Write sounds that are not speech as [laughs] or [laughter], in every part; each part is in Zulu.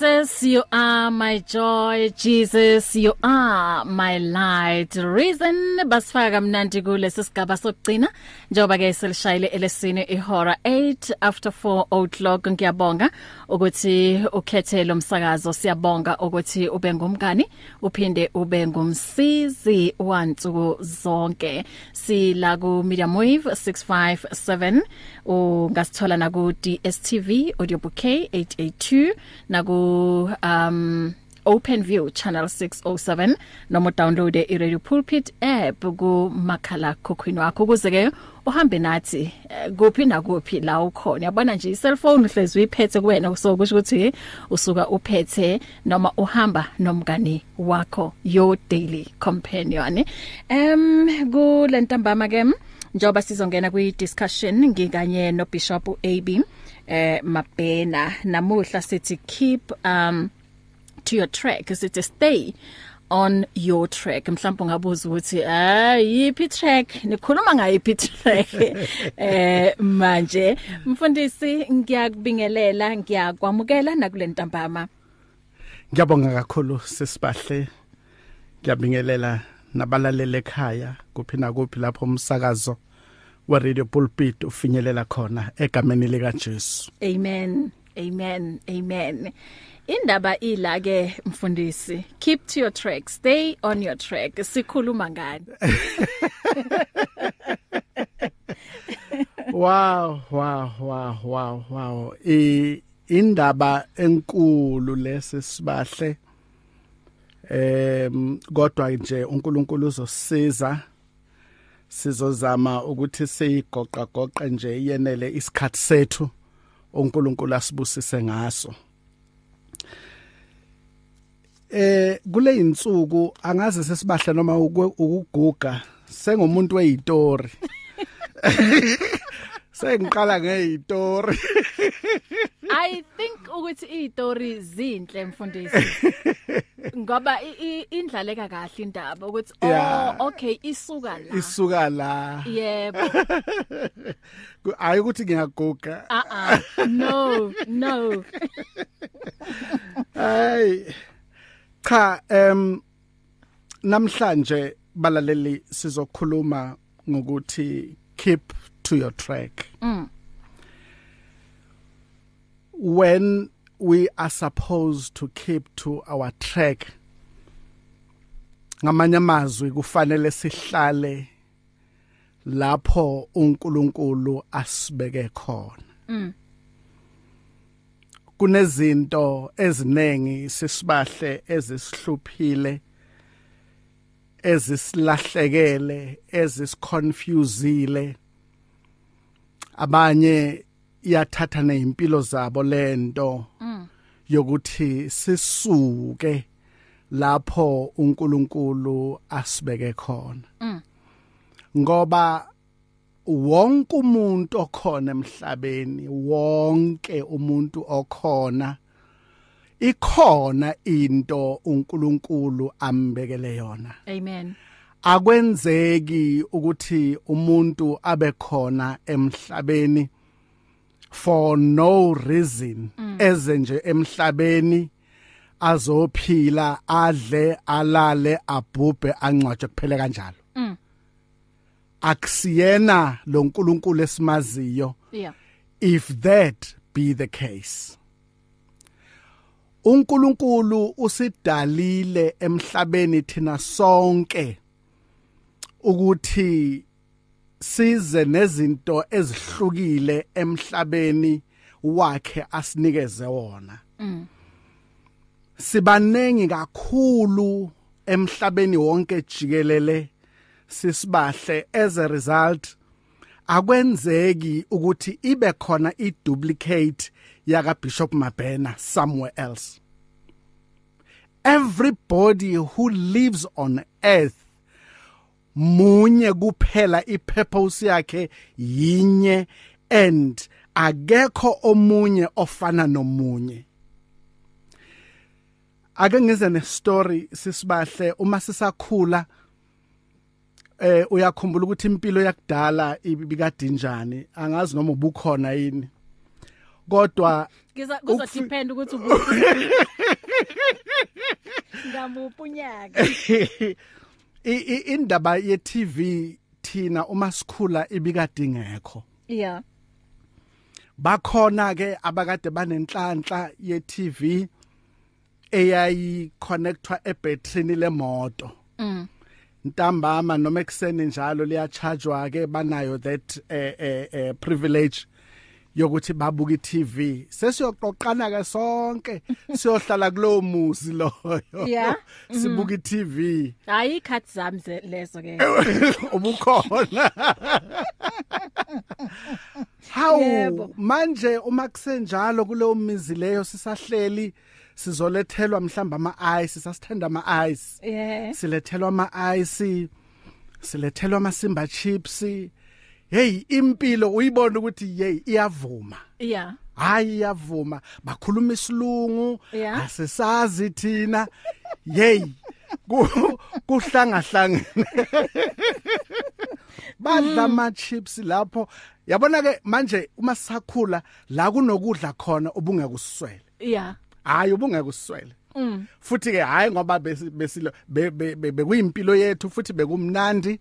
Jesus, you are my joy. Jesus, you are my light. Reason basifaka mnandi kulesi sigaba sokugcina njengoba ke selishayile elesine ihora 8 after 4 o'clock ngiyabonga ukuthi ukhethe lo msakazo siyabonga ukuthi ube ngumkani uphinde ube ngumsizi wansuku zonke sila ku medium wave 657 ungasithola na ku DSTV audio bouquet 882 na ku um OpenView channel 607 noma download iRadio Pulpit app ku makhala kokhuini wakho. Ukuze ke uhambe nathi kuphi na kuphi la ukhona. Yabona nje iselfone uhlezi uyiphethe kuwena so kusho ukuthi usuka uphethe noma uhamba nomngani wakho your daily companion. Em kulentambama ke njoba sizongena kwi discussion ngikanye no Bishop AB eh Mabena namuhla sithi keep um to your track. Sithi stay on your track. Mhlawumbe ungabuza ukuthi ah yipi track? Nikhuluma ngayiphi track? [laughs] Eh manje. Mfundisi ngiyakubingelela ngiyakwamukela nakulentambama Ngiyabonga kakhulu sisibahle ngiyabingelela nabalalele ekhaya kuphi na kuphi lapho umsakazo. Wa Radio Pulpit ufinyelela khona egameni lika Jesu amen. Amen. Amen. Indaba ila ke mfundisi. Keep to your track. Stay on your track. Sikhuluma ngani? [laughs] Wow wow wow wow wow. I indaba enkulu lesisibahle em kodwa nje uNkulunkulu uzosiza. Sizozama ukuthi siyigoqa goqa nje yenele isikhathi sethu uNkulunkulu asibusise ngaso. Eh kule insuku angaze sesibahle noma ukuguga sengumuntu weyitori [laughs] sengiqala ngeyitori I think ukuthi izitori zinhle mfundisi. Ngoba indlaleka kahle indaba ukuthi oh okay isuka la. Isuka la. Yebo. Hayi ukuthi ngiyaguga. Ah ah no no. Ay cha em namhlanje balaleli sizokhuluma ngokuthi keep to your track. Mm. When we are supposed to keep to our track ngamanye amazwi kufanele sihlale lapho uNkulunkulu asibeke khona. Mm. kunezinto ezinengi sisibahle ezisihluphile ezisilahlekele ezisiconfusile abanye iyathatha nezimpilo zabo lento yokuthi sisuke lapho uNkulunkulu asibeke khona. Ngoba wonke umuntu okhona emhlabeni wonke umuntu okhona ikhona into uNkulunkulu ambekele yona. Amen. Akwenzeki ukuthi umuntu abe khona emhlabeni for no reason eze nje emhlabeni azophila adle alale abhubhe angcwatshe kuphele kanjalo. Akusiyena lo nkulunkulu esimaziyo. If that be the case uNkulunkulu usidalile emhlabeni thina sonke. Ukuthi size nezinto ezihlukile emhlabeni wakhe asinikeze wona. Sibanengi kakhulu emhlabeni wonke jikelele sisibahle as a result akwenzeki ukuthi ibe khona iduplicate yaka Bishop Mabena somewhere else. Everybody who lives on earth munye kuphela ipurpose yakhe yinye and akekho omunye ofana nomunye. Ake ngize ne story sisibahle uma sisakhula eh uyakhumbula ukuthi impilo yakudala ibikadinjani? Angazi noma ubukhona yini. Kodwa kuzo depend ukuthi ubu [laughs] Ngamuphi unyaka [laughs] indaba ye TV thina uma sikhula ibikadingekho. Yeah. Bakhona ke abakade banenhlanhla ye TV eyayi connectwa ebatteryini lemoto. Mm. Ntambama noma ekseni njalo liyachargewa ke banayo that eh eh, eh privilege yokuthi babuka iTV sesiyoqoqana ke sonke. Siyohlala kulowo muzi loyo. Yeah. [laughs] sibuka iTV hayi ikhathi zami lezo ke [laughs] ubukhona. Hawu Yebo. manje uma kusenjalo kuleyo mizi leyo sisahleli sizolethelwa mhlamba ama ice sasithanda ama ice yeah silethelwa ama ice silethelwa ama simba chips hey impilo uyibona ukuthi hey iyavuma. Yeah. Hayi iyavuma. Bakhuluma isilungu asisazi thina. Hey ku- kuhlangahlangene. [laughs] Badla ama chips lapho. Yabona ke manje uma sisakhula la kunokudla khona obungekuswele yeah. Hayi ubungekuswele. mm futhi ke hayi ngoba besi- besilo be- be- be- bekuyimpilo yethu futhi bekumnandi.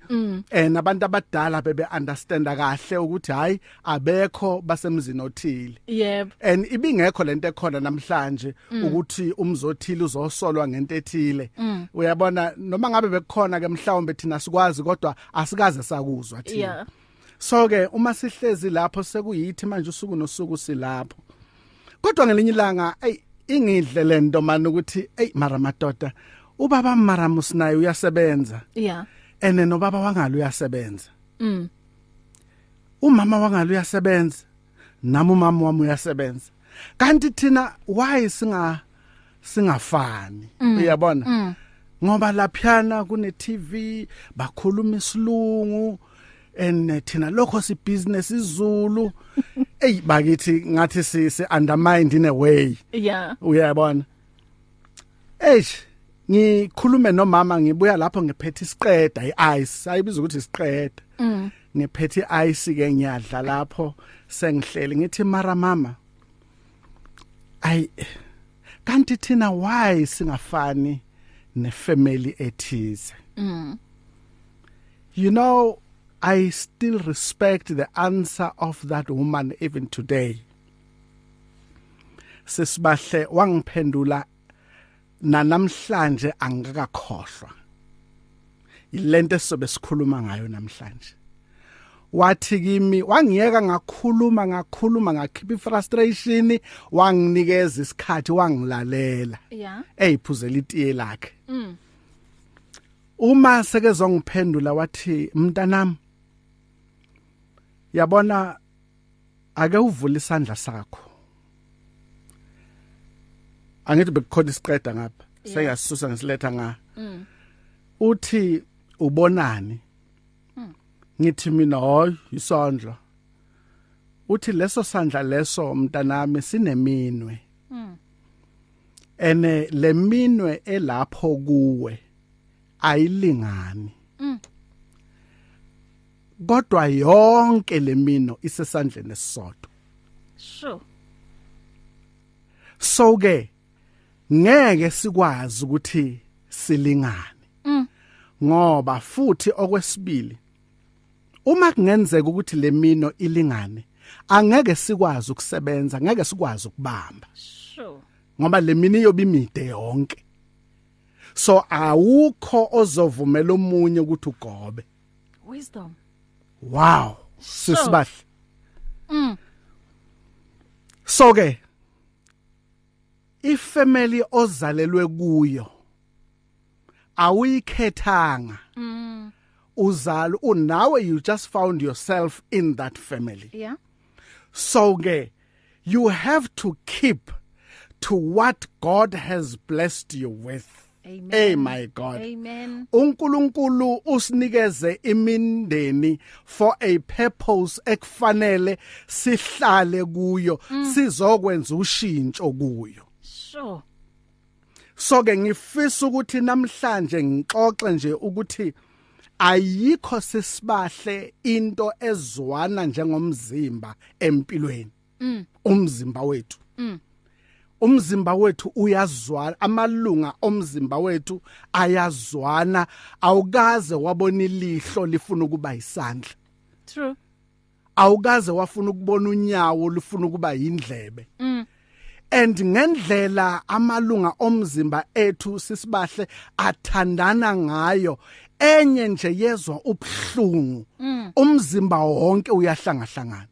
Eh nabantu abadala bebe understanda kahle ukuthi hayi abekho basemzini othile. Yebo. And ibingekho lento ekhona namhlanje ukuthi umzothile uzosolwa ngento ethile. Uyabona noma ngabe bekukhona ke mhlawumbe thina sikwazi kodwa asikaze sakuzwa thina. So ke uma sihlezi lapho sekuyithi manje usuku nosuku silapho. Kodwa ngelinye ilanga ey ingidle lento man ukuthi ey mara madoda ubaba Maramus naye uyasebenza yeah ene nobaba wangalo uyasebenza. Mm. Umama wangalo uyasebenza. Nami umama wami uyasebenza. Kanti thina why singa singafani? Uyabona? Ngoba laphana kune TV bakhuluma isilungu and thina lokho si business izulu [laughs] ey bakithi ngathi si undermined in a way. Yeah. Uyabona eish ngikhulume nomama ngibuya lapho ngiphethe isiqeda iice. Ayibiza ukuthi isiqeda. Mm. Ngiphethe ice ke ngiyadla lapho sengihleli ngithi mara mama ay kanti thina why singafani nefamily ethize? Mm. You know i still respect the answer of that woman even today. Sesibahle wangiphendula nanamhlanje angikakhohlwa ilento esizobe sikhuluma ngayo namhlanje. Wathi kimi wangiyeka ngakhuluma ngakhuluma ngakhipha frustration wanginikeza isikhathi wangilalela. Yeah. Eyiphuzela itiye lakhe. Mm. Uma sekezongiphendula wathi mntanami yabona ake uvule isandla sakho. Angithi bekukhona isiqeda ngapha sengiyasusa ngisiletha nga. Mm. Uthi ubonani? Ngithi mina hoy isandla. Uthi leso sandla leso mntanami sineminwe. Mm. Ene leminwe elapho kuwe ayilingani. Mm. Kodwa yonke lemino isesandleni esisodwa. Sure. So ke ngeke sikwazi ukuthi silingane. Mm. Ngoba futhi okwesibili uma kungenzeka ukuthi lemino ilingane angeke sikwazi ukusebenza ngeke sikwazi ukubamba. Sure. Ngoba lemini iyobe imide yonke. So awukho ozovumela umunye ukuthi ugobe. Wisdom. Wow. Sisibahle mm. So ke ifamily ozalelwe kuyo awuyikhethanga. Mm. Uzalo unawe you just found yourself in that family. Yeah. So ke you have to keep to what God has blessed you with. Amen. Hey my God. Amen. uNkulunkulu usinikeze imindeni for a purpose ekufanele sihlale kuyo sizokwenza ushintsho kuyo. Sure. So ke ngifisa ukuthi namhlanje ngixoxe nje ukuthi ayikho sesibahle into ezwana njengomzimba empilweni umzimba wethu. Umzimba wethu uyazwana amalunga omzimba wethu ayazwana. Awukaze wabona ilihlo lifuna ukuba isandla true. Awukaze wafuna ukubona unyawo lifuna ukuba yindlebe. And ngendlela amalunga omzimba ethu sisibahle athandana ngayo enye nje yezwa ubhlungu umzimba wonke uyahlangahlangana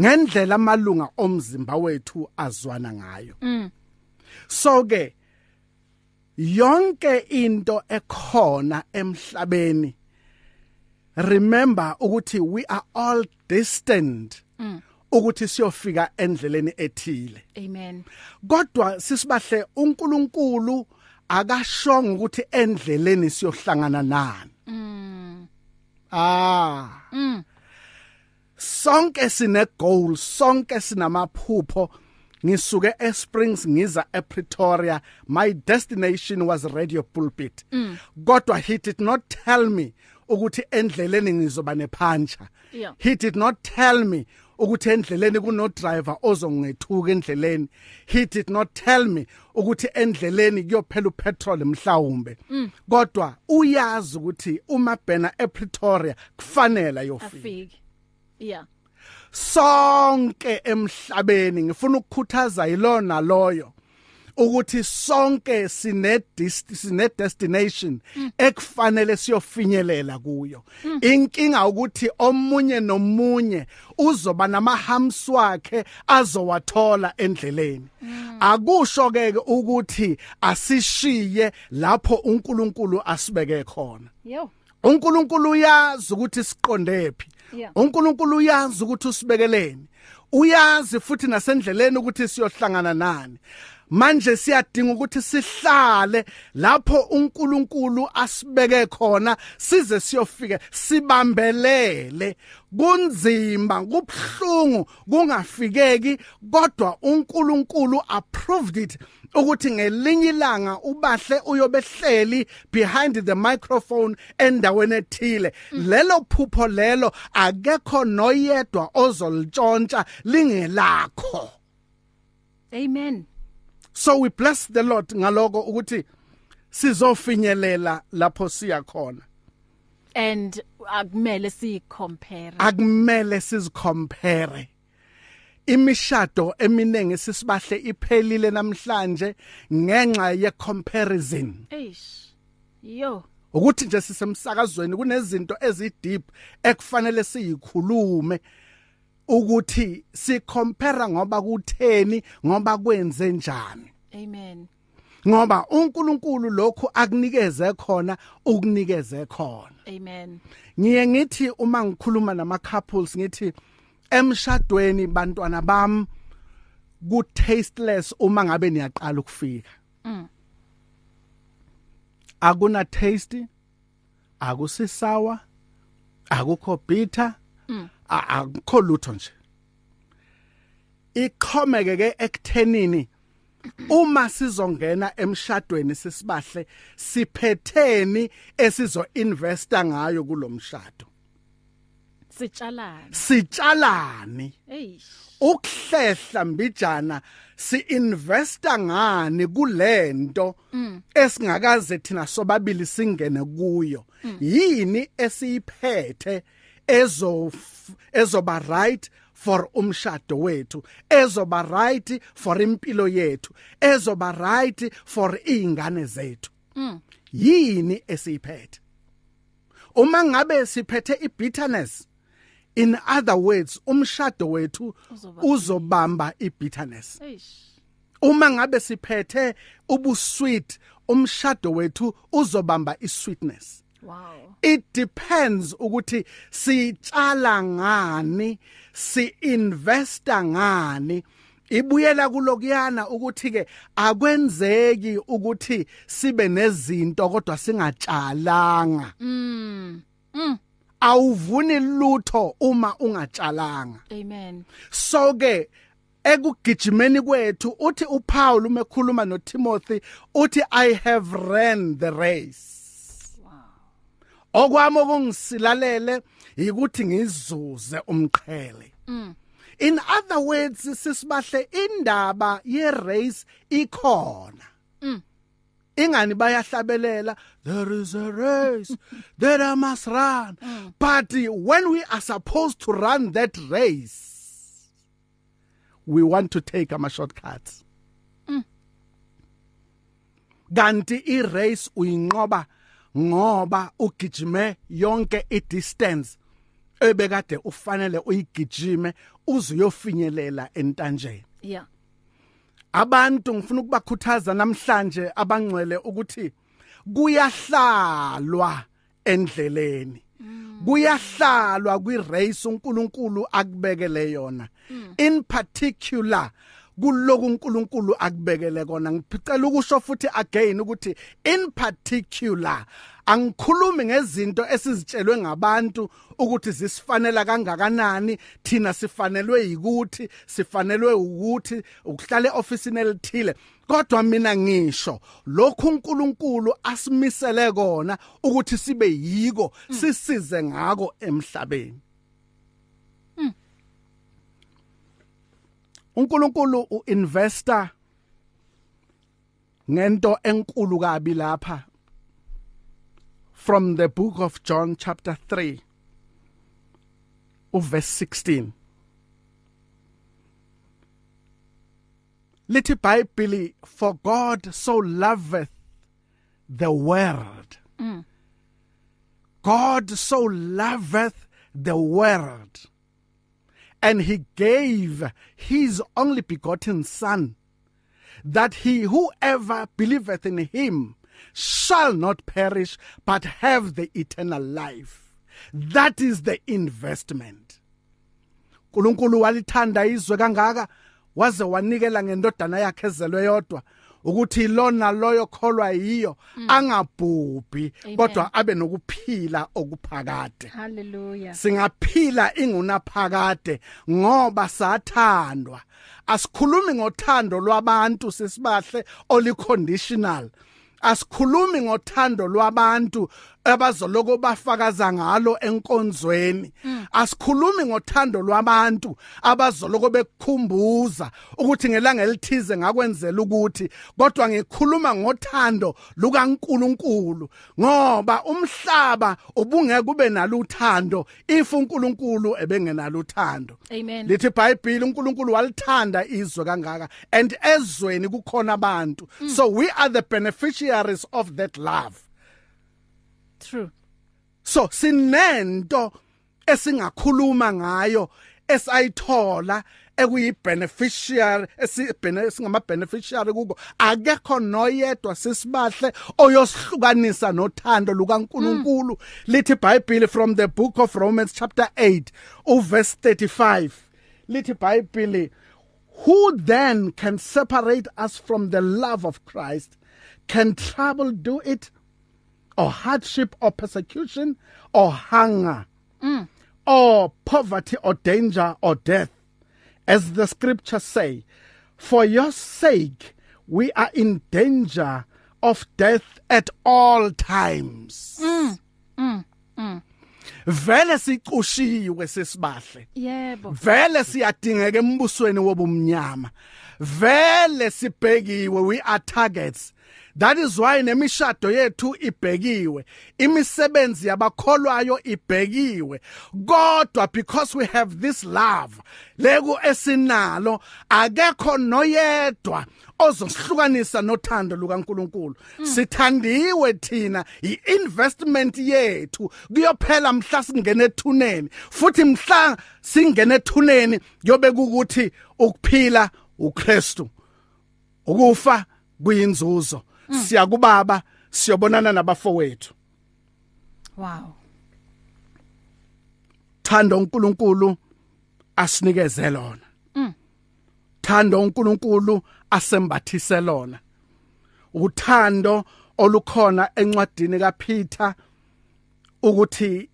ngendlela amalunga omzimba wethu azwana ngayo. So ke yonke into ekhona emhlabeni remember ukuthi we are all destined ukuthi siyofika endleleni ethile. Amen. Kodwa sisibahle uNkulunkulu akashonga ukuthi endleleni siyohlangana nani. Ah. Sonke sine goal sonke sinamaphupho ngisuke eSprings ngiza ePretoria. My destination was radio pulpit. Kodwa he did not tell me ukuthi endleleni ngizoba nephancha Yeah. he did not tell me ukuthi endleleni kuno driver ozongethuka endleleni. He did not tell me ukuthi endleleni kuyophela upetrol mhlawumbe. Kodwa uyazi ukuthi uma bhena ePretoria kufanele ayofika. Afike. Yeah. Sonke emhlabeni ngifuna ukukhuthaza yilona loyo ukuthi sonke sine sine destination ekufanele siyofinyelela kuyo. Inkinga ukuthi omunye nomunye uzoba namahams wakhe azowathola endleleni. Akusho ke ukuthi asishiye lapho uNkulunkulu asibeke khona. Yo. uNkulunkulu uyazi ukuthi siqonde phi. uNkulunkulu uyazi ukuthi usibekeleni uyazi futhi nasendleleni ukuthi siyohlangana nani. Manje siyadinga ukuthi sihlale lapho uNkulunkulu asibeke khona size siyofika sibambelele. Kunzima kubhlungu kungafikeki kodwa uNkulunkulu approved it. Ukuthi ngelinye ilanga ubahle uyobehleli behind the microphone endaweni ethile. Lelo phupho lelo akekho noyedwa ozolitshontsha lingelakho. Amen. So we bless the lord ngaloko ukuthi sizofinyelela lapho siya khona. And akumele sicompare akumele sizicompare imishado eminingi sisibahle iphelile namhlanje ngenxa ye comparison. Eish yo. Ukuthi nje sisemsakazweni kunezinto ezideep ekufanele siyikhulume ukuthi sicompare ngoba kutheni ngoba kwenze njani. Amen. Ngoba uNkulunkulu lokhu akunikeze khona ukunikeze khona. Amen. Ngiye ngithi uma ngikhuluma nama couples ngithi emshadweni bantwana bam ku tasteless uma ngabe niyaqala ukufika. Akuna taste akusisawa akukho bitter a- akukho lutho nje. Iqhomeke ke ekuthenini uma sizongena emshadweni sisibahle siphetheni esizo investa ngayo kulomshado sitshalana sitshalani eish. Ukuhlehla mbijana si-investa ngani kulento esingakaze thina sobabili singene kuyo? Yini esiyiphethe ezo ezoba right for umshado wethu ezoba right for impilo yethu ezoba right for izingane zethu? Yini esiyiphethe? Uma ngabe siphethe ibitterness in other words umshado wethu Uzoba- uzobamba ibitterness. Eish. Uma ngabe siphethe ubusweet umshado wethu uzobamba isweetness. Wow. It depends ukuthi sitshala ngani si-investa ngani. Ibuyela kulokuyana ukuthi ke akwenzeki ukuthi sibe nezinto kodwa singatshalanga. Awuvuni lutho uma ungatshalanga. Amen. So ke ekugijimeni kwethu uthi uPaul uma ekhuluma noTimothy uthi I have ran the race. Wow. Okwami okungisilalele ukuthi ngizuze umqhele. In other words sisibahle indaba ye race ikhona ingani bayahlabelela there is a race that I must run mm. but when we are supposed to run that race we want to take ama shortcuts mm. kanti i race uyinqoba ngoba ugijime yonke i distance ebekade ufanele uyigijime uze uyofinyelela entanjeni yeah abantu ngifuna ukubakhuthaza namhlanje abangcwele ukuthi kuyahlalwa endleleni. Kuyahlalwa kwirace uNkulunkulu akubekele yona. In particular kuloku uNkulunkulu akubekele kona. Ngicela ukusho futhi again ukuthi in particular angikhulumi ngezinto esizitshelwe ngabantu ukuthi zisifanela kangakanani thina sifanelwe yikuthi sifanelwe ukuthi ukuhlala eofficeini elithile. Kodwa mina ngisho lokhu uNkulunkulu asimisele kona ukuthi sibe yiko sisize ngako emhlabeni. uNkulunkulu uinvestor ngento enkulu kabi lapha. From the book of John chapter 3 verse 16 lithi bible for God so loveth the world mm. God so loveth the world and he gave his only begotten son that he whoever believeth in him shall not perish but have the eternal life. That is the investment. uNkulunkulu walithanda izwe kangaka waze wanikela ngendodana yakhe ezelwe yodwa ukuthi lona loyo kholwa yiyo mm. angabhubhi kodwa abe nokuphila okuphakade. Haleluya singaphila ingunaphakade ngoba sathandwa. Asikhulumi ngothando lwabantu sisibahle oliconditional. Asikhulumi ngothando lwabantu abazoloko bafakaza ngalo enkonzweni. Asikhulumi ngothando lwabantu abazoloko bekukhumbuza ukuthi ngelanga elithize ngakwenzela ukuthi kodwa ngikhuluma ngothando lukaNkuluNkulu ngoba umhlaba ubungeke kube nalo uthando if uNkulunkulu ebengenalo uthando. Amen. Lithi iBhayibheli uNkulunkulu walithanda izwe kangaka and ezweni kukhona abantu. Mm. so we are the beneficiaries of that love. True. So sinento esingakhuluma ngayo esayithola ekuyi beneficiary esingama beneficiary kuko akekho noyedwa sisibahle oyosihlukanisa nothando lukaNkuluNkulu. Lithi iBhayibheli from the book of Romans chapter 8 uverse 35 lithi iBhayibheli who then can separate us from the love of Christ? Can trouble do it? Or hardship or persecution or hunger mm. or poverty or danger or death as the scriptures say for your sake we are in danger of death at all times mm. Mm. Mm. vele siqushiwe sesibahle yebo vele siyadingeka embusweni wobumnyama vele sibhekiwe we are targets that is why nemishado yethu ibhekiwe. Imisebenzi yabakholwayo ibhekiwe. Kodwa because we have this love leku esinalo akekho noyedwa ozosihlukanisa nothando lukaNkuluNkulu. Sithandiwe thina iinvestment yethu. Kuyophela mhla singene ethuneni futhi mhla singene ethuneni yobe kukuthi ukuphila uKristu ukufa kuyinzuzo. Siya kubaba siyobonana nabafowethu wow. Thanda uNkulunkulu asinikeze lona. Mm. thanda uNkulunkulu asembathise lona. Uthando olukhona encwadini kaPeter ukuthi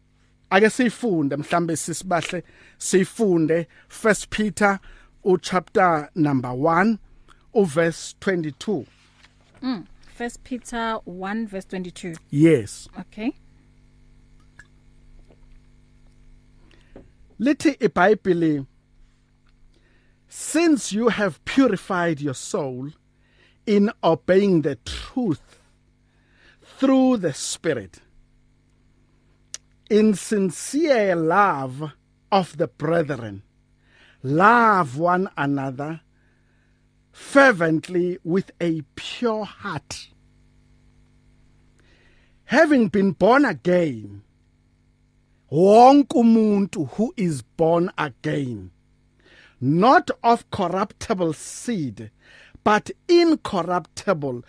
ake sifunde mhlambe sisibahle sifunde first Peter u chapter number 1 u verse 22 mm. First Peter 1 verse 22. Yes. Okay. Lithi iBhayibheli since you have purified your soul in obeying the truth through the spirit in sincere love of the brethren love one another fervently with a pure heart. Having been born again wonke umuntu who is born again not of corruptible seed but incorruptible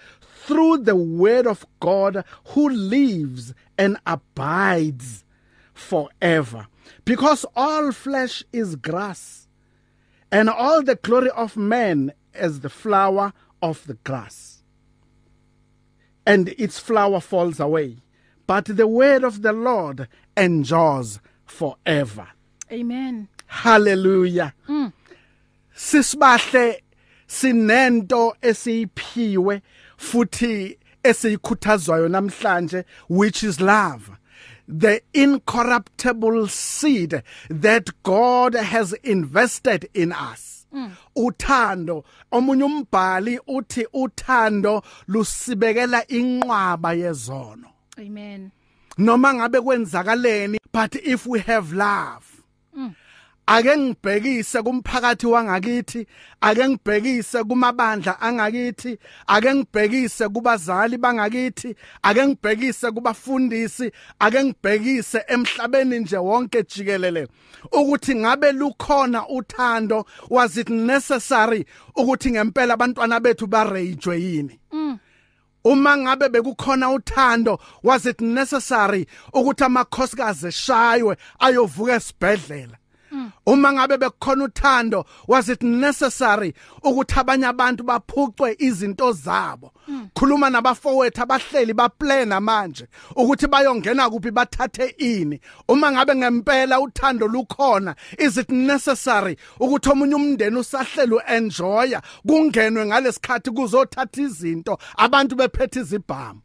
through the word of God who lives and abides forever. Because all flesh is grass and all the glory of man as the flower of the grass. And its flower falls away but the word of the Lord endures forever. Amen. Hallelujah. Mm. sisibahle sinento esiyiphiwe futhi esiyikhuthazwayo namhlanje which is love. The incorruptible seed that God has invested in us. Uthando. Omunye umbhali uthi uthando lusibekela inqwaba yezono. Amen. Noma ngabe kwenzakaleni but if we have love ake ngibhekise kumphakathi wangakithi ake ngibhekise kumabandla angakithi ake ngibhekise kubazali bangakithi ake ngibhekise kubafundisi ake ngibhekise emhlabeni nje wonke jikelele. Ukuthi ngabe lukhona uthando was it necessary ukuthi ngempela abantwana bethu ba rage yini? Mm. uma ngabe bekukhona uthando was it necessary ukuthi amakhosikazi eshaywe ayovuka esibhedlela? Uma ngabe bekukhona uthando was it necessary ukuthi abanye abantu baphucwe izinto zabo? Khuluma nabafowethu abahleli baplana manje ukuthi bayongena kuphi bathathe ini. Uma ngabe ngempela uthando lukhona is it necessary ukuthi omunye umndeni usahlelo enjoya kungenwe ngalesikhathi kuzothatha izinto abantu bephethe izibhamu?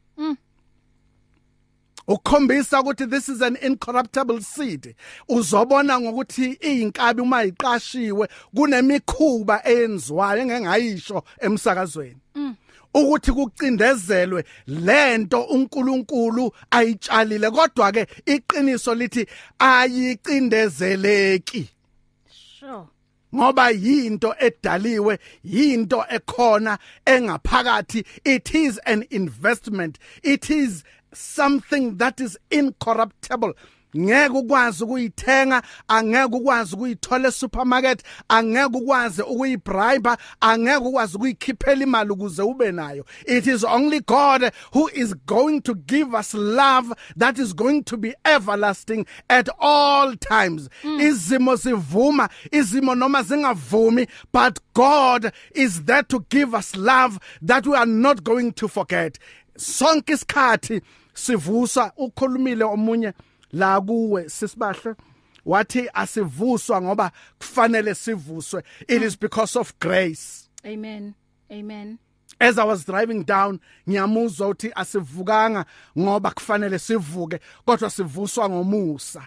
Ukukhombisa ukuthi this is an incorruptible seed. Uzobona ngokuthi iyinkabi uma iqashiwe kunemikhuba eyenziwayo engengayisho emsakazweni. Ukuthi kucindezelwe lento uNkulunkulu ayitshalile kodwa ke iqiniso lithi ayicindezeleki. Sure. Ngoba yinto edaliwe yinto ekhona engaphakathi. It is an investment. It is something that is incorruptible. Ngeke ukwazi ukuyithenga angeke ukwazi ukuyithola esupermarket angeke ukwazi ukuyibribe angeke ukwazi ukuyikhiphela imali ukuze ube nayo. It is only god who is going to give us love that is going to be everlasting at all times. Mm. izimo sivuma izimo noma zingavumi but god is there to give us love that we are not going to forget. Sonke isikhathi sivusa ukhulumile omunye la kuwe sisibahle. Wathi asivuswa ngoba kufanele sivuswe. It is because of grace. Amen. Amen. As i was driving down ngiyamuzwa uthi asivukanga ngoba kufanele sivuke kodwa sivuswa ngomusa.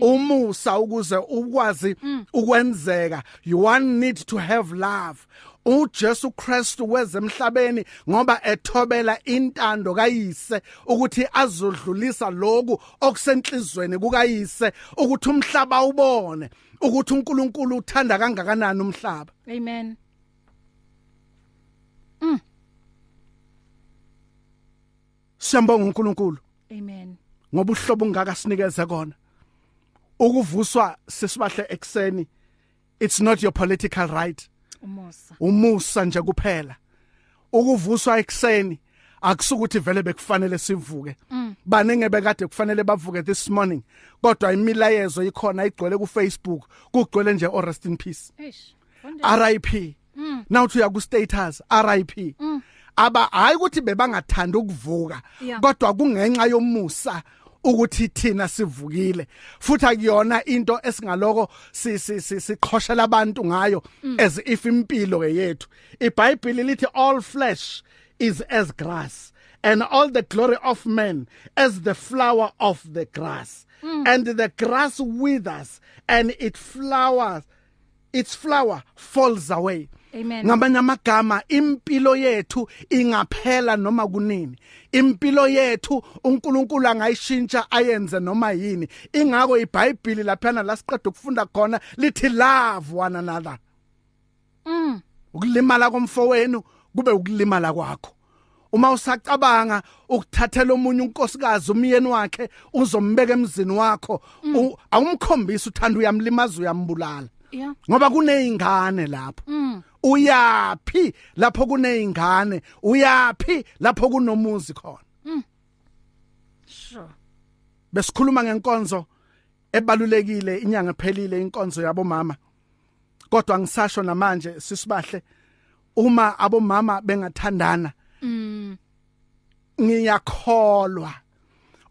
Umusa ukuze ukwazi ukwenzeka. You one need to have love. uJesu Kristu wezemhlabeni ngoba ethobela intando kayise ukuthi azodlulisa lokhu okusenhlizweni kukayise ukuthi umhlaba ubone ukuthi uNkulunkulu uthanda kangakanani umhlaba. Amen. Mm Siyambonga uNkulunkulu. Amen. Ngoba uhlobo ungaka sinikeze kona. Ukuvuswa sesibahle ekseni it's not your political right. Umusa. Umusa nje kuphela. Ukuvuswa ekseni akusukuthi vele bekufanele sivuke. Mm. banenge bekade kufanele bavuke this morning kodwa imilayezo ikhona igcwele ku Facebook kugcwele nje o rest in peace. RIP mm. now uya ku status RIP mm. aba hayi ukuthi bebangathanda ukuvuka kodwa kungenxa yomusa ukuthi thina sivukile futhi akuyona into esingaloko si- si- si- siqhoshela abantu ngayo as if impilo ke yethu iBhayibheli lithi all flesh is as grass and all the glory of man as the flower of the grass mm. and the grass withers and it flowers its flower falls away Amen. ngamanye amagama impilo yethu ingaphela noma kunini. Impilo yethu uNkulunkulu angayishintsha ayenze noma yini. Ingako iBhayibheli lapha la siqeda ukufunda khona lithi love one another. Mm. Ukulimala komfowenu kube ukulimala kwakho. Uma usacabanga ukuthathela omunye unkosikazi umyeni wakhe uzombeka emzini wakho. Awumkhombisa uthanda uyamlimaza uyambulala. Ngoba kunezingane lapho. Mm uyapi lapho kunezingane uyapi lapho kunomuzi khona? Sure. Besikhuluma ngenkonzo ebalulekile inyanga ephelile inkonzo yabo mama kodwa ngisasho namanje sisibahle uma abomama bengathandana mm ngiyakholwa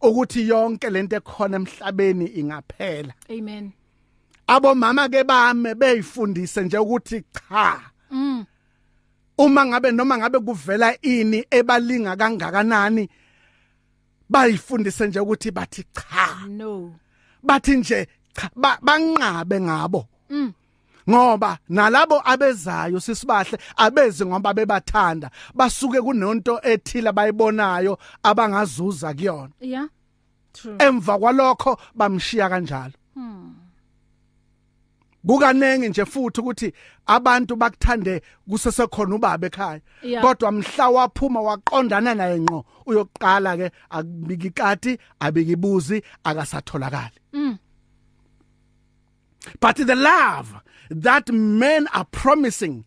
ukuthi yonke lento ekhona emhlabeni ingaphela. Amen. Abomama ke bame beyifundise nje ukuthi cha mm. Uma ngabe noma ngabe kuvela ini ebalinga kangakanani bayifundise nje ukuthi bathi cha. No. Bathi nje cha ba- banqabe ngabo. Mm. Ngoba nalabo abezayo sisibahle abezi ngoba bebathanda basuke kunonto ethile abayibonayo abangazuza kuyona. Yeah. True. Emva kwalokho bamshiya kanjalo. Kukanenge nje futhi ukuthi abantu bakuthande kusesekhona ubaba ekhaya. Kodwa mhla waphuma waqondana naye ngqo uyoqala ke akubiki ikati abikibuzi akasatholakali. Mm. But the love that men are promising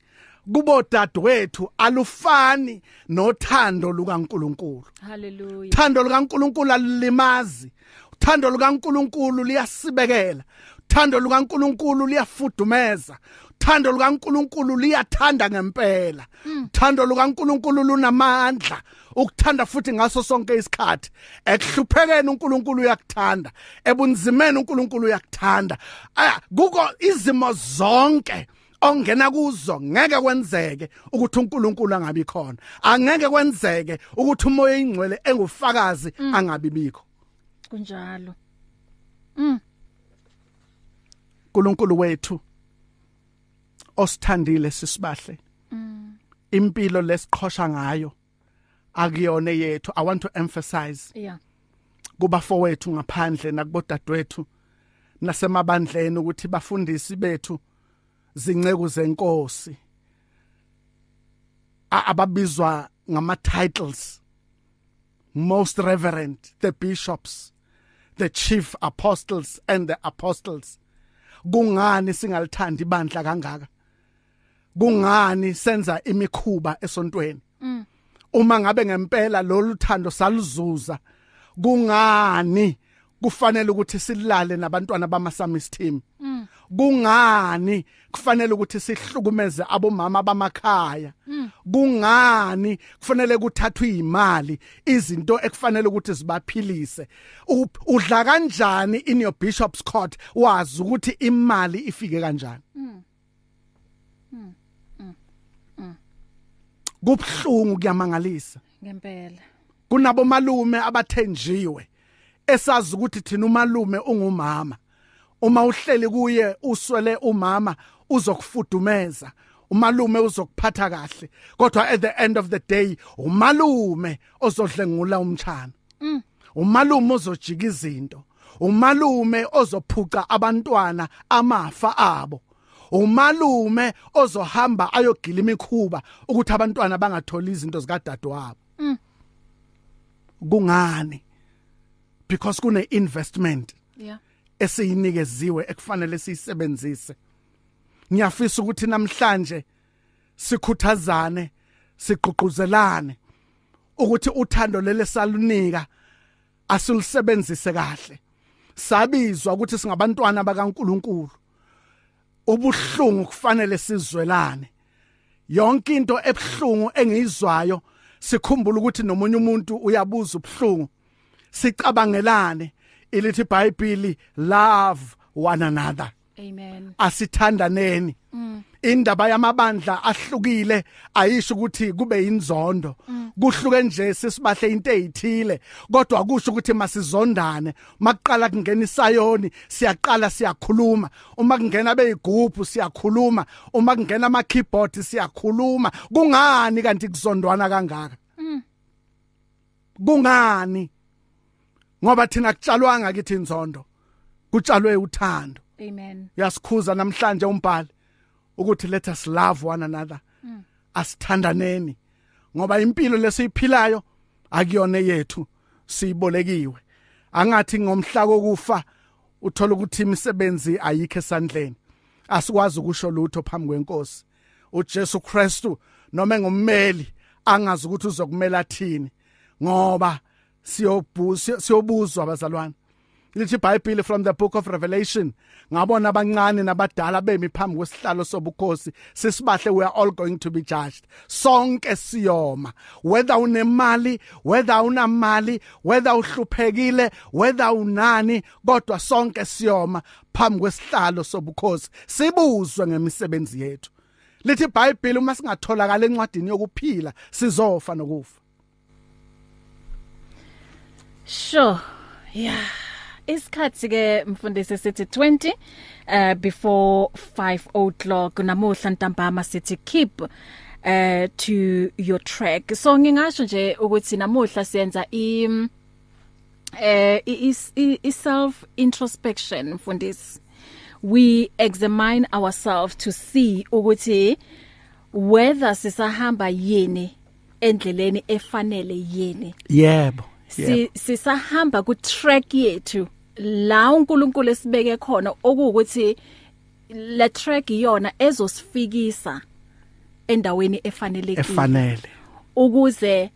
kubo dadwethu alufani nothando lukaNkuluNkulu. Hallelujah. Uthando lukaNkuluNkulu alulimazi uthando lukaNkuluNkulu liyasibekela. Uthando lukaNkuluNkulu liyafudumeza. Uthando lukaNkuluNkulu liyathanda ngempela. Uthando lukaNkuluNkulu lunamandla ukuthanda futhi ngaso sonke isikhathi. Ekuhluphekeni uNkulunkulu uyakuthanda. Ebunzimeni uNkulunkulu uyakuthanda. Kuko izimo zonke ongena kuzo ngeke kwenzeke ukuthi uNkulunkulu angabi khona. Angeke kwenzeke ukuthi umoya oyingcwele engufakazi angabi bikho. Kunjalo. Mm uNkulunkulu wethu osithandile sisibahle. Impilo lesiqhosha ngayo akuyona yethu. I want to emphasize yeah. kuba fowethu ngaphandle nakubodadewethu nasemabandleni ukuthi bafundisi bethu zinceku zenkosi. A- ababizwa ngama titles most reverend the bishops the chief apostles and the apostles. Kungani singalithandi ibandla kangaka? Kungani senza imikhuba esontweni? Uma ngabe ngempela lolu thando saluzuza kungani kufanele ukuthi silale nabantwana bamasamis team? Kungani kufanele ukuthi sihlukumeze abomama bamakhaya? Kungani kufanele kuthathwe imali izinto ekufanele ukuthi zibaphilise? U- udla kanjani in your bishop's court wazi ukuthi imali ifike kanjani? Kubhlungu kuyamangalisa. Ngempela. Kunabo malume abathenjiwe esazi ukuthi thina umalume ungumama. Uma uhleli kuye uswele umama uzokufudumeza. Umalume uzokuphatha kahle kodwa at the end of the day umalume ozodlengula umchana umalume ozojika izinto. Umalume ozophuca abantwana amafa abo. Umalume ozohamba ayogila imikhuba ukuthi abantwana bangatholi izinto zikadadewabo. Kungani? Because kune investment yeah. esiyinikeziwe ekufanele siyisebenzise. Ngiyafisa ukuthi namhlanje sikhuthazane sigqugquzelane ukuthi uthando lele salunika asilusebenzise kahle. Sabizwa ukuthi singabantwana bakaNkuluNkulu. Ubuhlungu kufanele sizwelane. Yonke into ebhlungu engiyizwayo sikhumbula ukuthi nomunye umuntu uyabuza ubuhlungu. Sicabangelane. Ilithi iBhayibheli love one another. Amen. Asithandaneni. Indaba yamabandla ahlukile ayisho ukuthi kube inzondo. Kuhluke nje sisibahle into ezithile kodwa kusho ukuthi masizondane. Makuqala kungena isayoni siyaqala siyakhuluma. Uma kungena beyigubhu siyakhuluma. Uma kungena ama keyboard siyakhuluma. Kungani kanti kuzondwana kangaka? Kungani? Ngoba thina kutshalwanga kithi inzondo kutshalwe uthando. Amen. Yasikhuza namhlanje umbhali ukuthi let us love one another. Mm. asithandaneni ngoba impilo lesiyiphilayo akuyona yethu siyibolekiwe. Angathi ngomhla kokufa uthola ukuthi imisebenzi ayikho esandleni. Asikwazi ukusho lutho phambi kwenkosi. uJesu Kristu noma engummeli angazi ukuthi uzokumela thini ngoba siyobuzwa abazalwane. Lithi iBhayibheli from the book of Revelation. Ngabona abancane nabadala bemi phambi kwesihlalo sobukhosi. Sisibahle we are all going to be judged. Sonke siyoma. Whether unemali whether unamali whether uhluphekile whether unani kodwa sonke siyoma phambi kwesihlalo sobukhosi. Sibuzwe ngemisebenzi yethu. Lithi iBhayibheli uma singatholakala encwadini yokuphila sizofa nokufa. Sure. Yeah. Isikhathi ke mfundisi sithi 20 uh before 5 o'clock namuhla ntambama sithi keep uh to your track. So ngingasho nje ukuthi namuhla siyenza i eh i self introspection mfundisi. We examine ourselves to see ukuthi whether sisahamba yini endleleni efanele yini. yebo si sisahamba ku track yethu la uNkulunkulu esibeke khona okuwukuthi le track iyona ezosifikisa endaweni efanelekile. Efanele. Ukuze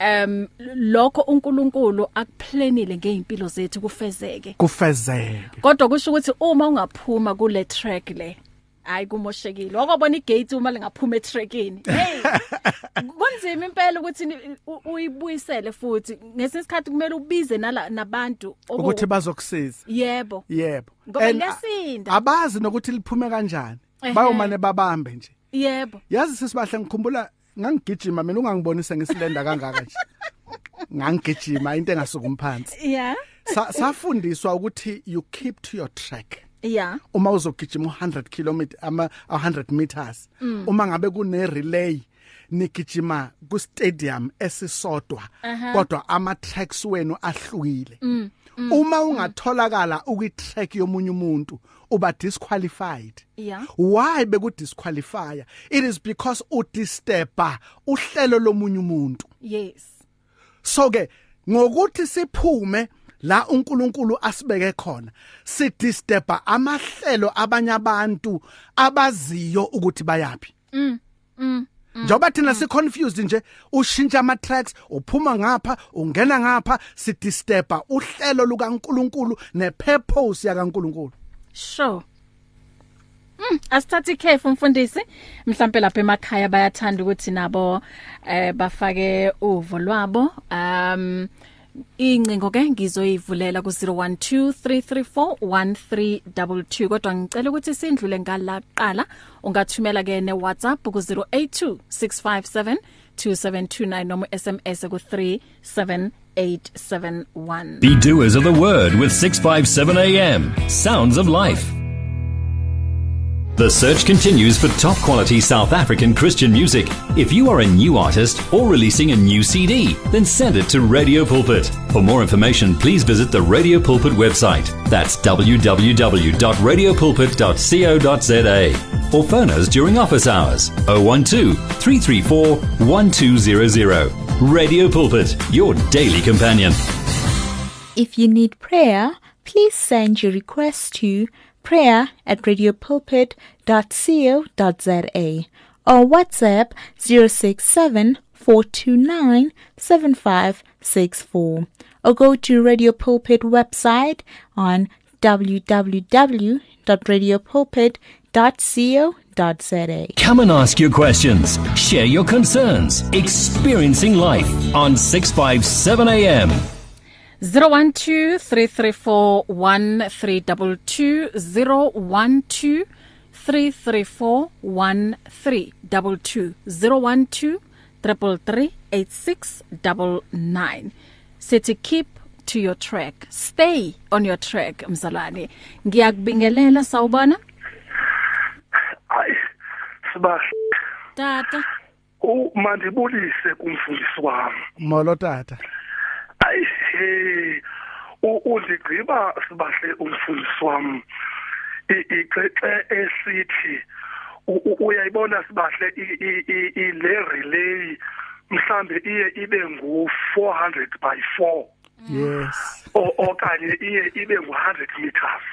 um lokho uNkulunkulu akuplanile ngeimpilo zethu kufezeke. Kufezeke. Kodwa kusho ukuthi uma ungaphuma kule track le hayi kumoshekile. Wakubona igate uma lingaphuma etrackini hey [laughs] kunzima impela ukuthi uyibuyisele futhi. Ngesikhathi kumele ubize nala nabantu ukuthi bazokusiza. Yebo. Yebo. Ngoba lesinda. abazi nokuthi liphume kanjani. Bayomane babambe nje. Yebo. Yazi sisibahle ngikhumbula ngangigijima mina ungangibonise ngisilenda kangaka nje. Ngangigijima into engasuka phansi yeah safundiswa ukuthi you keep to your track. Yeah. Uma uzogijima 100 km ama 100 meters. Mm. uma ngabe kune relay nigijima ku stadium esisodwa kodwa ama tracks wenu ahlukile. Mm. Mm. uma ungatholakala ukwi track yomunye umuntu uba disqualified. Yeah. Why beku disqualify it is because u disturba uhlelo lomunye umuntu. Yes. So ke ngokuthi siphume la uNkulunkulu asibeke khona sidisturba amahlelo abanye abantu abaziyo ukuthi bayapi mm mm Njoba thina si confused nje ushintsha ama tracks uphuma ngapha ungena ngapha sidisturba uhlelo lukaNkulunkulu nepurpose yakaNkulunkulu. Sure. Mm, asithathe ikhefu mfundisi. Mhlambe lapha emakhaya bayathanda ukuthi nabo eh bafake uvo lwabo um incingo ke ngizoyivulela ku 0123341322 kodwa ngicela ukuthi sindlule ngala qala ungathumela ke ne WhatsApp ku 0826572729 noma SMS ku 37871 Be doers of the word with 657 AM. Sounds of life. The search continues for top quality South African Christian music. If you are a new artist or releasing a new CD, then send it to Radio Pulpit. For more information, please visit the Radio Pulpit website. That's www.radiopulpit.co.za. Or phone us during office hours 012 334 1200. Radio Pulpit, your daily companion. If you need prayer, please send your request to prayer at radiopulpit.co.za or WhatsApp 067 429 7564 or go to Radio Pulpit website on www.radiopulpit.co.za. Come and ask your questions, share your concerns, experiencing life on 657 AM. 0123341322 3341322 012 3338699 sithi keep to your track. Stay on your track mzalwane ngiyakubingelela sawubona? Hayi sibahle tata. Umandibulise kumfundisi wami. Molo tata. Ayi he uzigqiba sibahle umfundisi wami ixexe esithi uyayibona sibahle ile relay mhlambe iye ibe ngu 400 by 4 yes. Okanye iye ibe ngu 100 meters.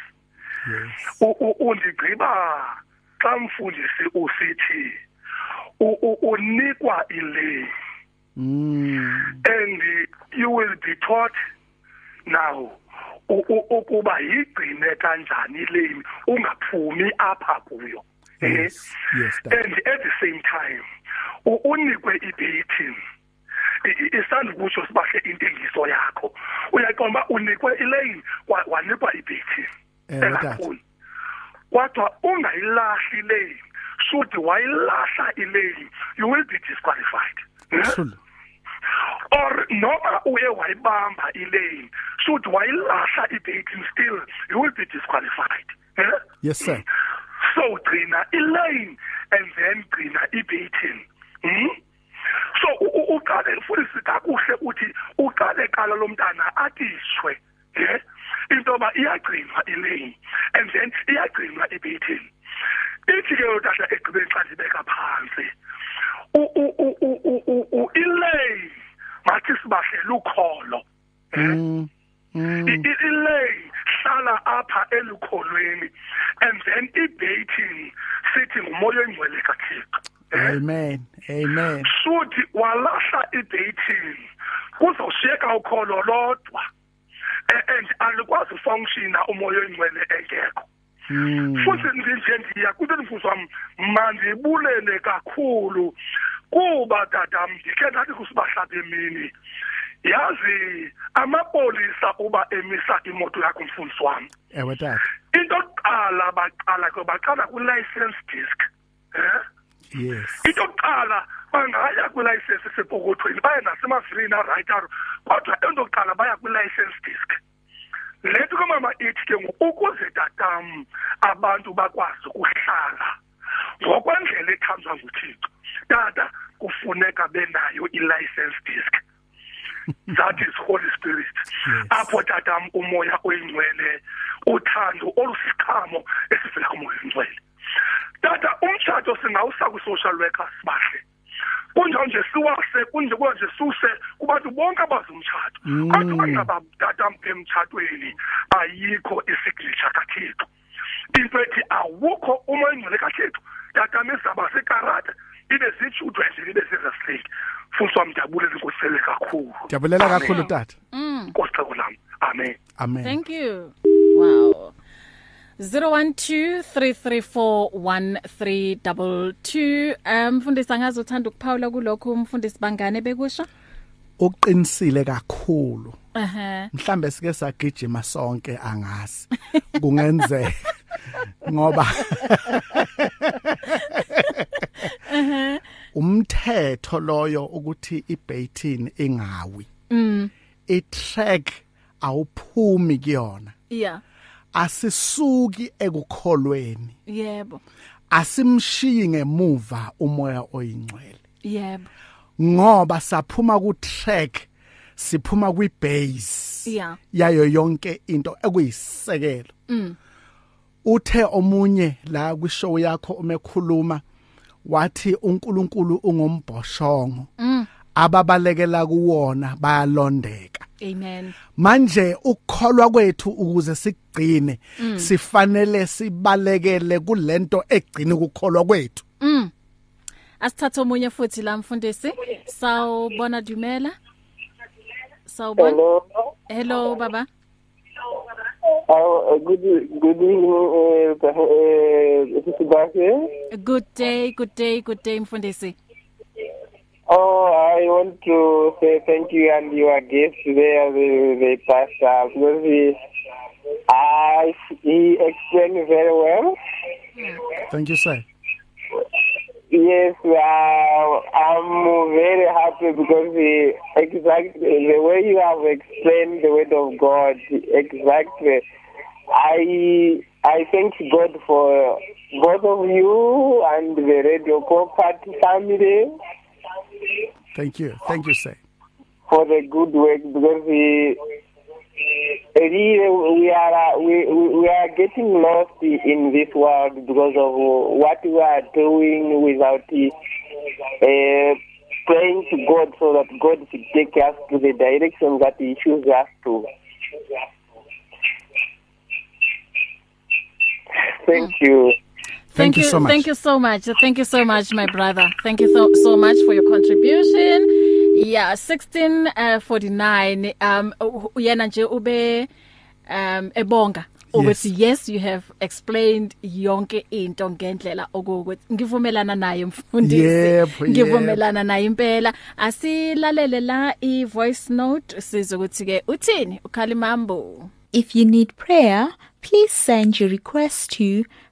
Yes. Undigqiba xa mfundisi usithi unikwa ile mm and you will be taught now ukuba yigcine kanjani lane ungaphumi apha kuyo yes yes tata and at the same time unikwe ibhithi isanda kusho sibahle intengiso yakho. Uyaqomba unikwe ilane wanikwa ibhithi Eh, tata. engafuni kodwa ungayilahli lane should wayilahla ilane you will be disqualified. Eh? Or noma uye wayibamba ilane should wayilahla ibaiting still you will be disqualified eh? yes sir so gcina ilane and then gcina ibaiting hmm? so uqale futhi kakuhle uthi uqale kala lomntana atishwe eh into ba iyagcinwa ilane and then iyagcinwa ibaiting ithi ke utata egqibeni xa ndibeka phansi u- u- u- u- u- u- u- ilane mathi sibahlela ukholo mm mm I- i- ilane hlala apha elukholweni and then ibaiting sithi ngumoya oyingcwele kathixo. Eh? amen amen. Suthi walahla ibaiting kuzoshiyeka ukholo lodwa A- and alikwazi ufunctiona umoya oyingcwele engekho mm futhi nje ndiya kuthi mfuzo wami mandibulele kakhulu kuba tatam ndikhe ndathi kusibahlaba emini yazi amapolisa uba emisa imoto yakho mfundisi wami ewe tata into yokuqala baqala ke baqala kwi-license disc eh yes into yokuqala bangaya kwi-license esepokothweni baye nasemavilini arayitaro kodwa into yokuqala baya kwi-license disc le nto kamama ithi ke ngoku ukuze tatam abantu bakwazi ukuhlala ngokwendlela ethanjwa nguthixo tata kufuneka benayo i-license disc that is holy spirit apho tatam umoya oyingcwele uthando olusiqhamo esivela kumoya oyingcwele tata umtshato singawusa kwi-social worker sibahle kunjalo nje siwase kunje kunje suse kubantu bonke abazi umtshato kodwa ngaba tatam emtshatweni ayikho isignature kathixo into ethi awukho umoya oyingcwele kathixo tatam izaba sekarata ibe zitshudwe nje ibe zireslake futhi wam ndiyabulela inkosele Amen. kakhulu tata. Nkosi xeko lam amen. Amen. Thank you. Wow. 0123341322 um mfundisi angazothanda ukuphawula kulokho umfundisi bangane bekusho? Uqinisile kakhulu. Ehe. Mhlambe sike sagijima sonke angazi. Kungenzeka [laughs] ngoba [laughs] umthetho loyo ukuthi ibaiting ingawi. Mm. Itrack awuphumi kuyona. Yeah. Asisuki ekukholweni. Yebo. Asimshiyi ngemuva umoya oyingcwele. Yebo. Ngoba saphuma ku track siphuma kwi base Yeah. yayo yonke into ekuyisekelo. Mm. uthe omunye la kwishow yakho umekhuluma wathi uNkulunkulu ungombhoshongo Mm. Ababalekela kuwona bayalondeka. Amen. Manje ukukholwa kwethu ukuze sigcine sifanele sibalekele kulento egcina ukukholwa kwethu. Mm. Asithathe omunye futhi la mfundisi. Sawubona dumela. Sawubona. Hello. hello baba. Uh, good good evening, uh, uh, good day good day good day mfundisi. Oh, I want to say thank you and your guest there, the, the pastor, because he, I, he explained very well. Thank you sir. Yes, uh, I'm very happy because the, exactly the way you have explained the word of God, exactly. I I thank God for both of you and the Radio Pulpit family Thank you. Thank you sir. for the good work because we really we are uh, we we are getting lost in this world because of what we are doing without uh, praying to God so that God should take us to the direction that He chooses us to. Thank you. Thank you so much. Thank you so much. Thank you so much my brother. Thank you so so much for your contribution. Yeah, 1649 um u- yena nje ube um ebonga ukuthi yes you have explained yonke into ngendlela okuwukuthi ngivumelana naye mfundisi Yebo, ngivumelana naye impela asilalele la i voice note sizokuthi ke uthini ukhalimambo If you need prayer, please send your request to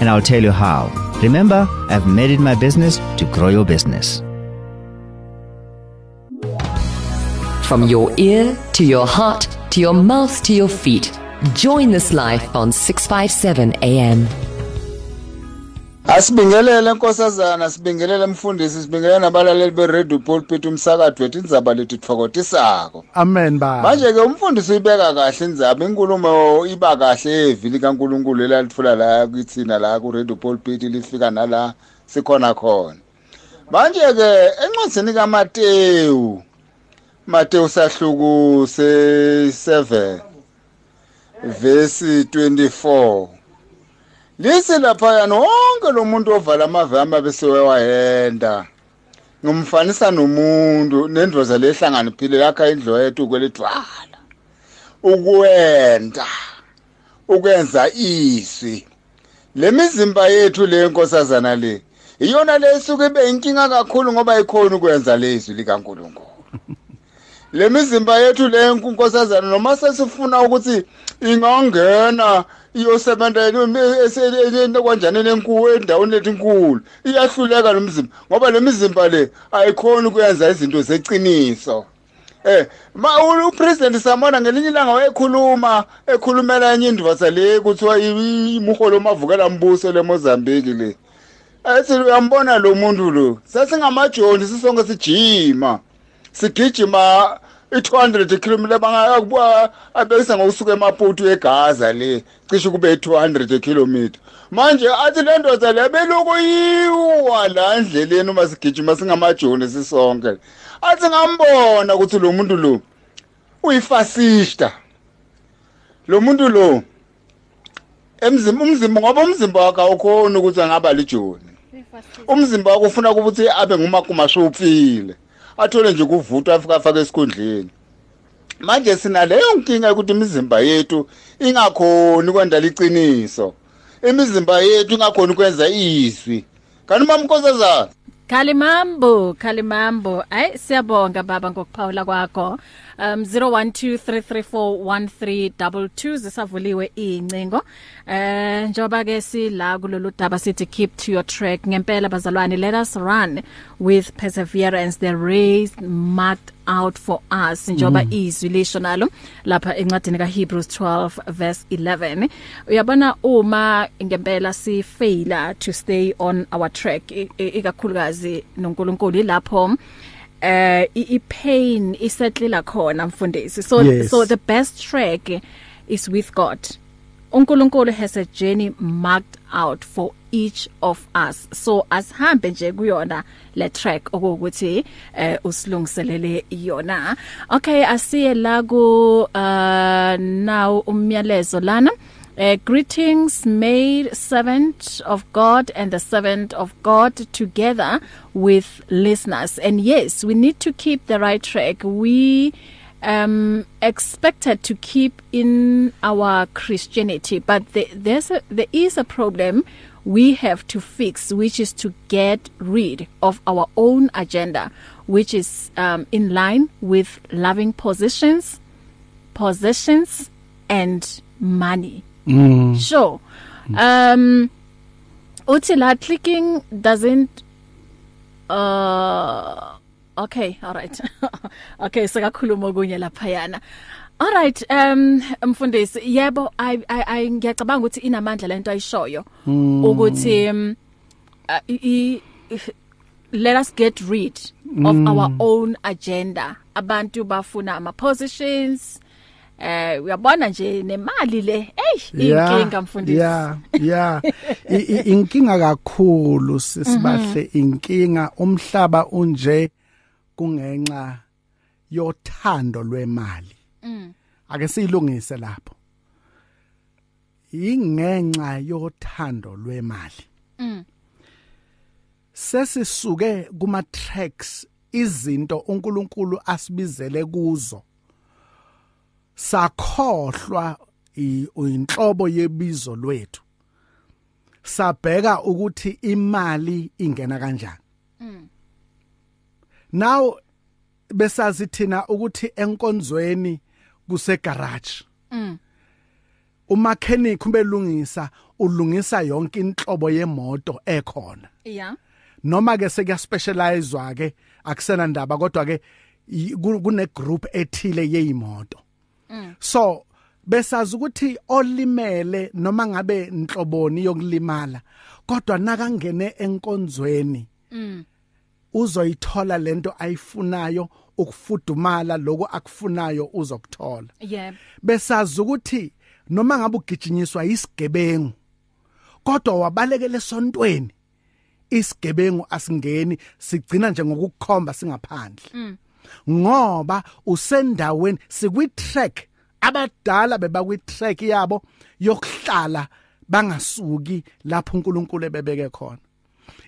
and I'll tell you how. Remember, I've made it my business to grow your business. From your ear to your heart to your mouth to your feet. Join this life on 657 AM. Asibingelele nkosazana sibingelele mfundisi sibingelele nabalaleli beRadio Pulpit umsakazo wethu indzaba lethi tfokotisako Amen ba. manje ke umfundisi uyibeka kahle indzaba inkulumo iba kahle evili kaNkuluNkulu elalithula la kithina la ku Radio Pulpit lifika nala sikhona khona. Manje ke encwadzini kaMateyu Mateyu sahluku se7 verse 24 Lisi lapha wonke lo muntu ovala amavama bese wayenda ngumfanisa nomuntu nendvoza lehlangana phile yakha indlo yethu kwelidwala ukwenda ukwenza izwi lemizimba yethu le nkosazana le iyona lesuke ibe inkinga kakhulu ngoba ikhona ukwenza lezwi likaNkuluNkulu. Lemizimba yethu le nkosazana noma sesifuna ukuthi ingangena iyosebenza kanjani lenkulu endaweni lethu inkulu iyahluleka lo mzimba ngoba le mizimba le ayikhoni ukuyenza izinto zeciniso Eh ma upresident Samona ngelinye ilanga wayekhuluma ekhulumela enye indvosa le kuthiwa imuholo mavukela mbuso leMozambique le. Athi uyambona lo muntu lo? Sasingamajoni sisonke sijima. Sigijima i200 km bangakubuka abekisa ngokusuka emaputu eGaza le cishe kube i200 km manje athi le ndoda le beluku yiwa la endleleni uma sigijima singamajoni sisonke. Athi ngambona ukuthi lo muntu lo uyifasista. Lo muntu lo emzimba umzimba ngoba umzimba wakhe awukhona ukuthi angaba lijoni umzimba wakhe ufuna ukuthi abe ngumakumasho upfile athole nje kuvutwa afika afake esikhundleni manje sina leyo nkinga ukuthi imizimba yethu ingakhoni kwenda liciniso imizimba yethu ingakhoni ukwenza izwi kanti mamnkosazana Kalimambo, Kalimambo. Ay siyabonga baba ngokuphawula kwakho. Um 0123341322 zisavuliwe incingo. Eh njoba ke sila kulolu daba sithi keep to your track. Ngempela bazalwane let us run with perseverance. The race marked out for us njoba izwi lisho nalo lapha encwadini kaHebrews 12 verse 11 uyabona uma ngempela si failure to stay on our track i- i- ikakhulukazi noNkulunkulu ilapho eh i pain isettlela khona mfundisi. So Yes. so the best track is with God. uNkulunkulu has a journey marked out for each of us. So asihambe nje kuyona le track okuthi eh usilungiselele yona. Okay asiye la ku uh now umyalezo lana. Uh, greetings made servant of God and the servant of God together with listeners. And yes we need to keep the right track. We um expected to keep in our Christianity but the, there's a there is a problem we have to fix which is to get rid of our own agenda which is um in line with loving positions possessions and money. Mm. sure. Um uthi la clicking doesn't uh okay all right. [laughs] Okay sekakhuluma okunye lapha yana all right um mfundisi yebo i i ngiyacabanga ukuthi inamandla lento ayishoyo. Ukuthi um, uh, i, i, let us get rid of mm. our own agenda. Abantu bafuna ama positions eh uyabona nje nemali le. Hey inkinga mfundisi. yeah yeah inkinga kakhulu sisibahle. Inkinga umhlaba unje kungenxa yothando lwemali. Mm. Ake siyilungise lapho. Ingenxa yothando lwemali. Mm. Sesisuke kuma tracks izinto uNkulunkulu asibizele kuzo. Sakhohlwa inhlobo yebizo lwethu. Sabheka ukuthi imali ingena kanjani. Mm. Now besazi thina ukuthi enkonzweni kuse garage mm umechanic ubelungisa ulungisa yonke inhlobo yemoto ekhona. Yeah. Noma ke sekuyaspecializwa ke akusena ndaba kodwa ke kune group ethile yeimoto mm. So besazi ukuthi olimele noma ngabe inhloboni yokulimala kodwa nakangene enkonzweni mm. uzoyithola lento ayifunayo ukufudumala lokho akufunayo uzokuthola. Yeah. Besazi ukuthi noma ngabe ugijinyiswa isigebengu kodwa wabalekele esontweni isigebengu asingeni sigcina nje ngokukhomba singaphandle. Mm. Ngoba usendaweni sikwi track abadala bebakwi track yabo yokuhlala bangasuki lapho uNkulunkulu ebebeke khona.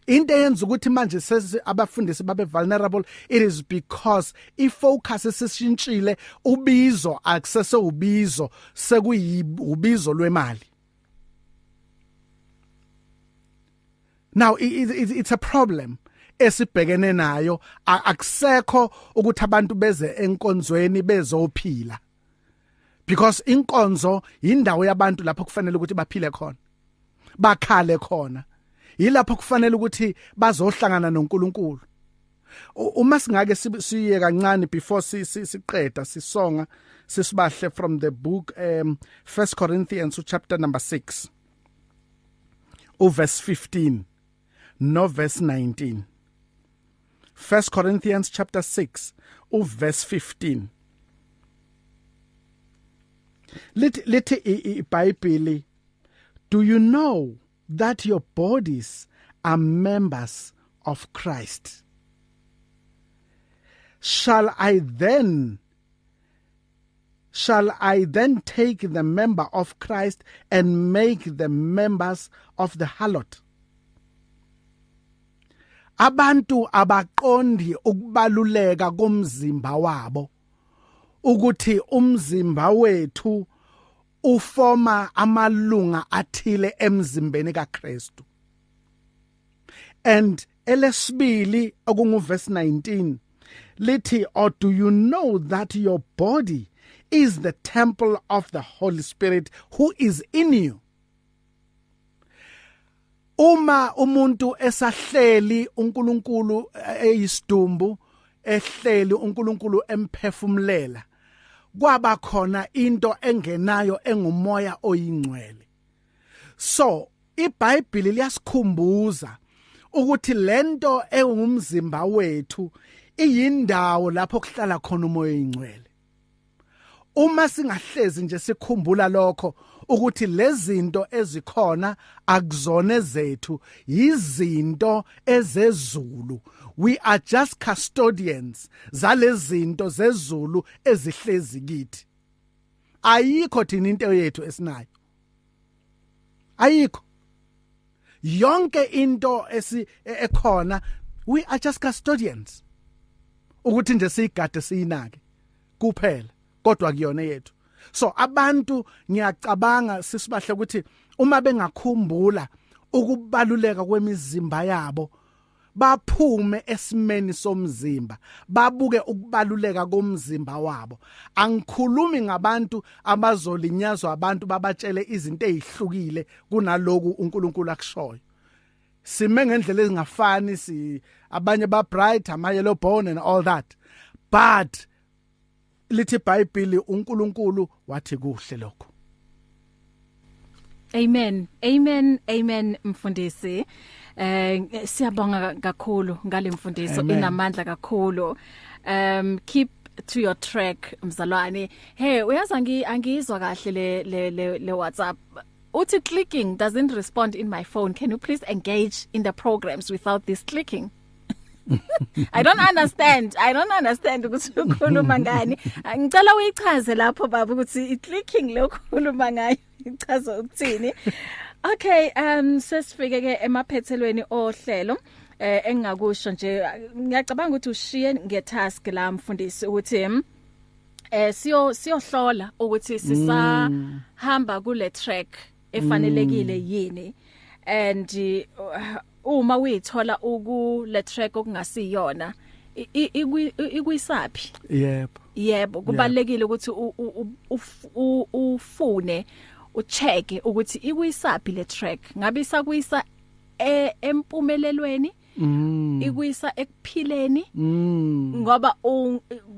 Into eyenza ukuthi manje abafundisi babe vulnerable it is because ifocus sesishintshile ubizo akusese ubizo sekuyibizo lwemali. Now it, it, it's a problem. Esibhekene nayo akusekho ukuthi abantu beze enkonzweni bezophila. Because inkonzo indawo yabantu lapho kufanele ukuthi baphile khona bakhale khona. Yilapho kufanele ukuthi bazohlangana noNkulunkulu. Uma singake siye kancane before siqeda sisonga sisibahle from the book um 1 Corinthians chapter number 6 uverse 15 no verse 19 1 Corinthians chapter 6 uverse 15 lithi lithi iBhayibheli do you know that your bodies are members of Christ? Shall I then shall I then take the member of Christ and make them members of the harlot? Abantu abaqondi ukubaluleka komzimba wabo ukuthi umzimba wethu ufoma amalunga athile emzimbeni kaKristu. And elesibili okungu verse 19 lithi or do you know that your body is the temple of the holy spirit who is in you? Uma umuntu esahleli uNkulunkulu eyisidumbu ehleli uNkulunkulu emphefumulela kwaba khona into engenayo engumoya oyingcwele. So iBhayibheli liyasikhumbuza ukuthi lento engumzimba wethu iyindawo lapho kuhlala khona umoya oyingcwele. Uma singahlezi nje sikhumbula lokho ukuthi lezinto ezikhona akuzona zethu izinto ezezulu. We are just custodians zalezinto zezulu ezihlezi kithi. Ayikho thina into yethu esinayo. Ayikho. Yonke into esi ekhona we are just custodians. Ukuthi nje siyigade siyinake kuphela kodwa kuyona yethu. So abantu ngiyacabanga sisibahle ukuthi uma bengakhumbula ukubaluleka kwemizimba yabo baphume esimeni somzimba babuke ukubaluleka komzimba wabo. Angikhulumi ngabantu abazolinyazwa abantu babatshele izinto ezihlukile kunaloku uNkulunkulu akushoyo. Sime ngendlela ezingafani si abanye ba bright ama yellow bone and all that. But lithi iBhayibheli uNkulunkulu wathi kuhle lokho Amen. Amen. Amen mfundisi. Eh siyabonga kakhulu ngale mfundiso inamandla kakhulu. Um keep to your track mzalwane. Hey uyazi angi angizwa kahle le le le, le WhatsApp. Uthi clicking doesn't respond in my phone. Can you please engage in the programs without this clicking? I don't understand. I don't understand ukuthi ukhuluma ngani. Ngicela uyichaze lapho baba ukuthi i clicking lokhuluma ngayo ichaza ukuthini. Okay, um sesifike ke emaphethelweni ohlelo. Eh engingakusho nje ngiyacabanga ukuthi ushiye ngetask la mfundisi ukuthi eh siyo siyohlola ukuthi sisahamba kule track efanelekile yini and uh, uma uyithola uku le track okungasiyona ikwisapi yebo. Yebo kubalekile ukuthi ufune ucheck ukuthi ikwisapi le track? Ngabe isakuyisa e, empumelelweni? Mm. ikuyisa ekuphileni mm. ngoba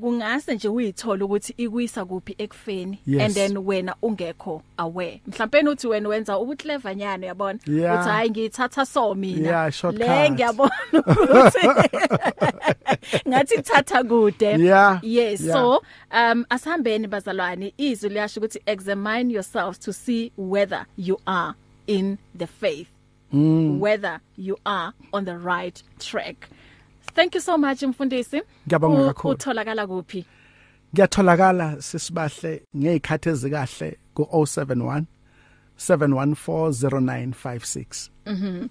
kungase nje uyithola ukuthi ikuyisa kuphi ekufeni yes. and then wena ungekho aware mhlawumbe uthi wena wenza ubuclever nyane yabona yeah. uthi hayi ngiyithatha so mina yeah, le ngiyabona ukuthi [laughs] ngathi thatha kude yeah. yes yeah. so um asihambeni bazalwane izwi liyasho ukuthi examine yourselves to see whether you are in the faith mm. whether you are on the right track. Thank you so much mfundisi. Ngiyabonga kakhulu. utholakala kuphi? Ngiyatholakala sisibahle ngezikhathi ezikahle ku 071 7140956 mhm.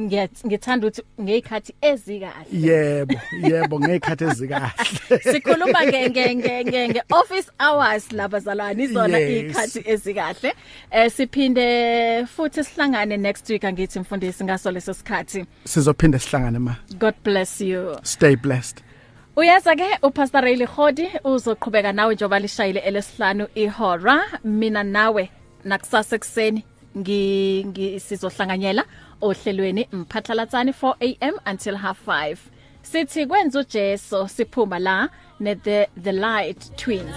Ngithanda ukuthi ngezikhathi ezikahle. Yebo yebo ngezikhathi ezikahle. [laughs] Sikhuluma nge nge nge nge office hours labazalwane izona izikhathi ezikahle. Eh siphinde futhi sihlangane next week angithi mfundisi ngaso leso sikhathi. Sizophinde sihlangane ma. God bless you. Stay blessed. Uyaza ke uPastor Ray Khodi uzoqhubeka nawe njoba lishayile elesihlanu ihora. Mina nawe nakusasa ekseni ngi ngisizohlanganyela ohlelweni mphatlalatsani 4am until half 5 sithi kwenza uJesu siphuma la ne the the light twins.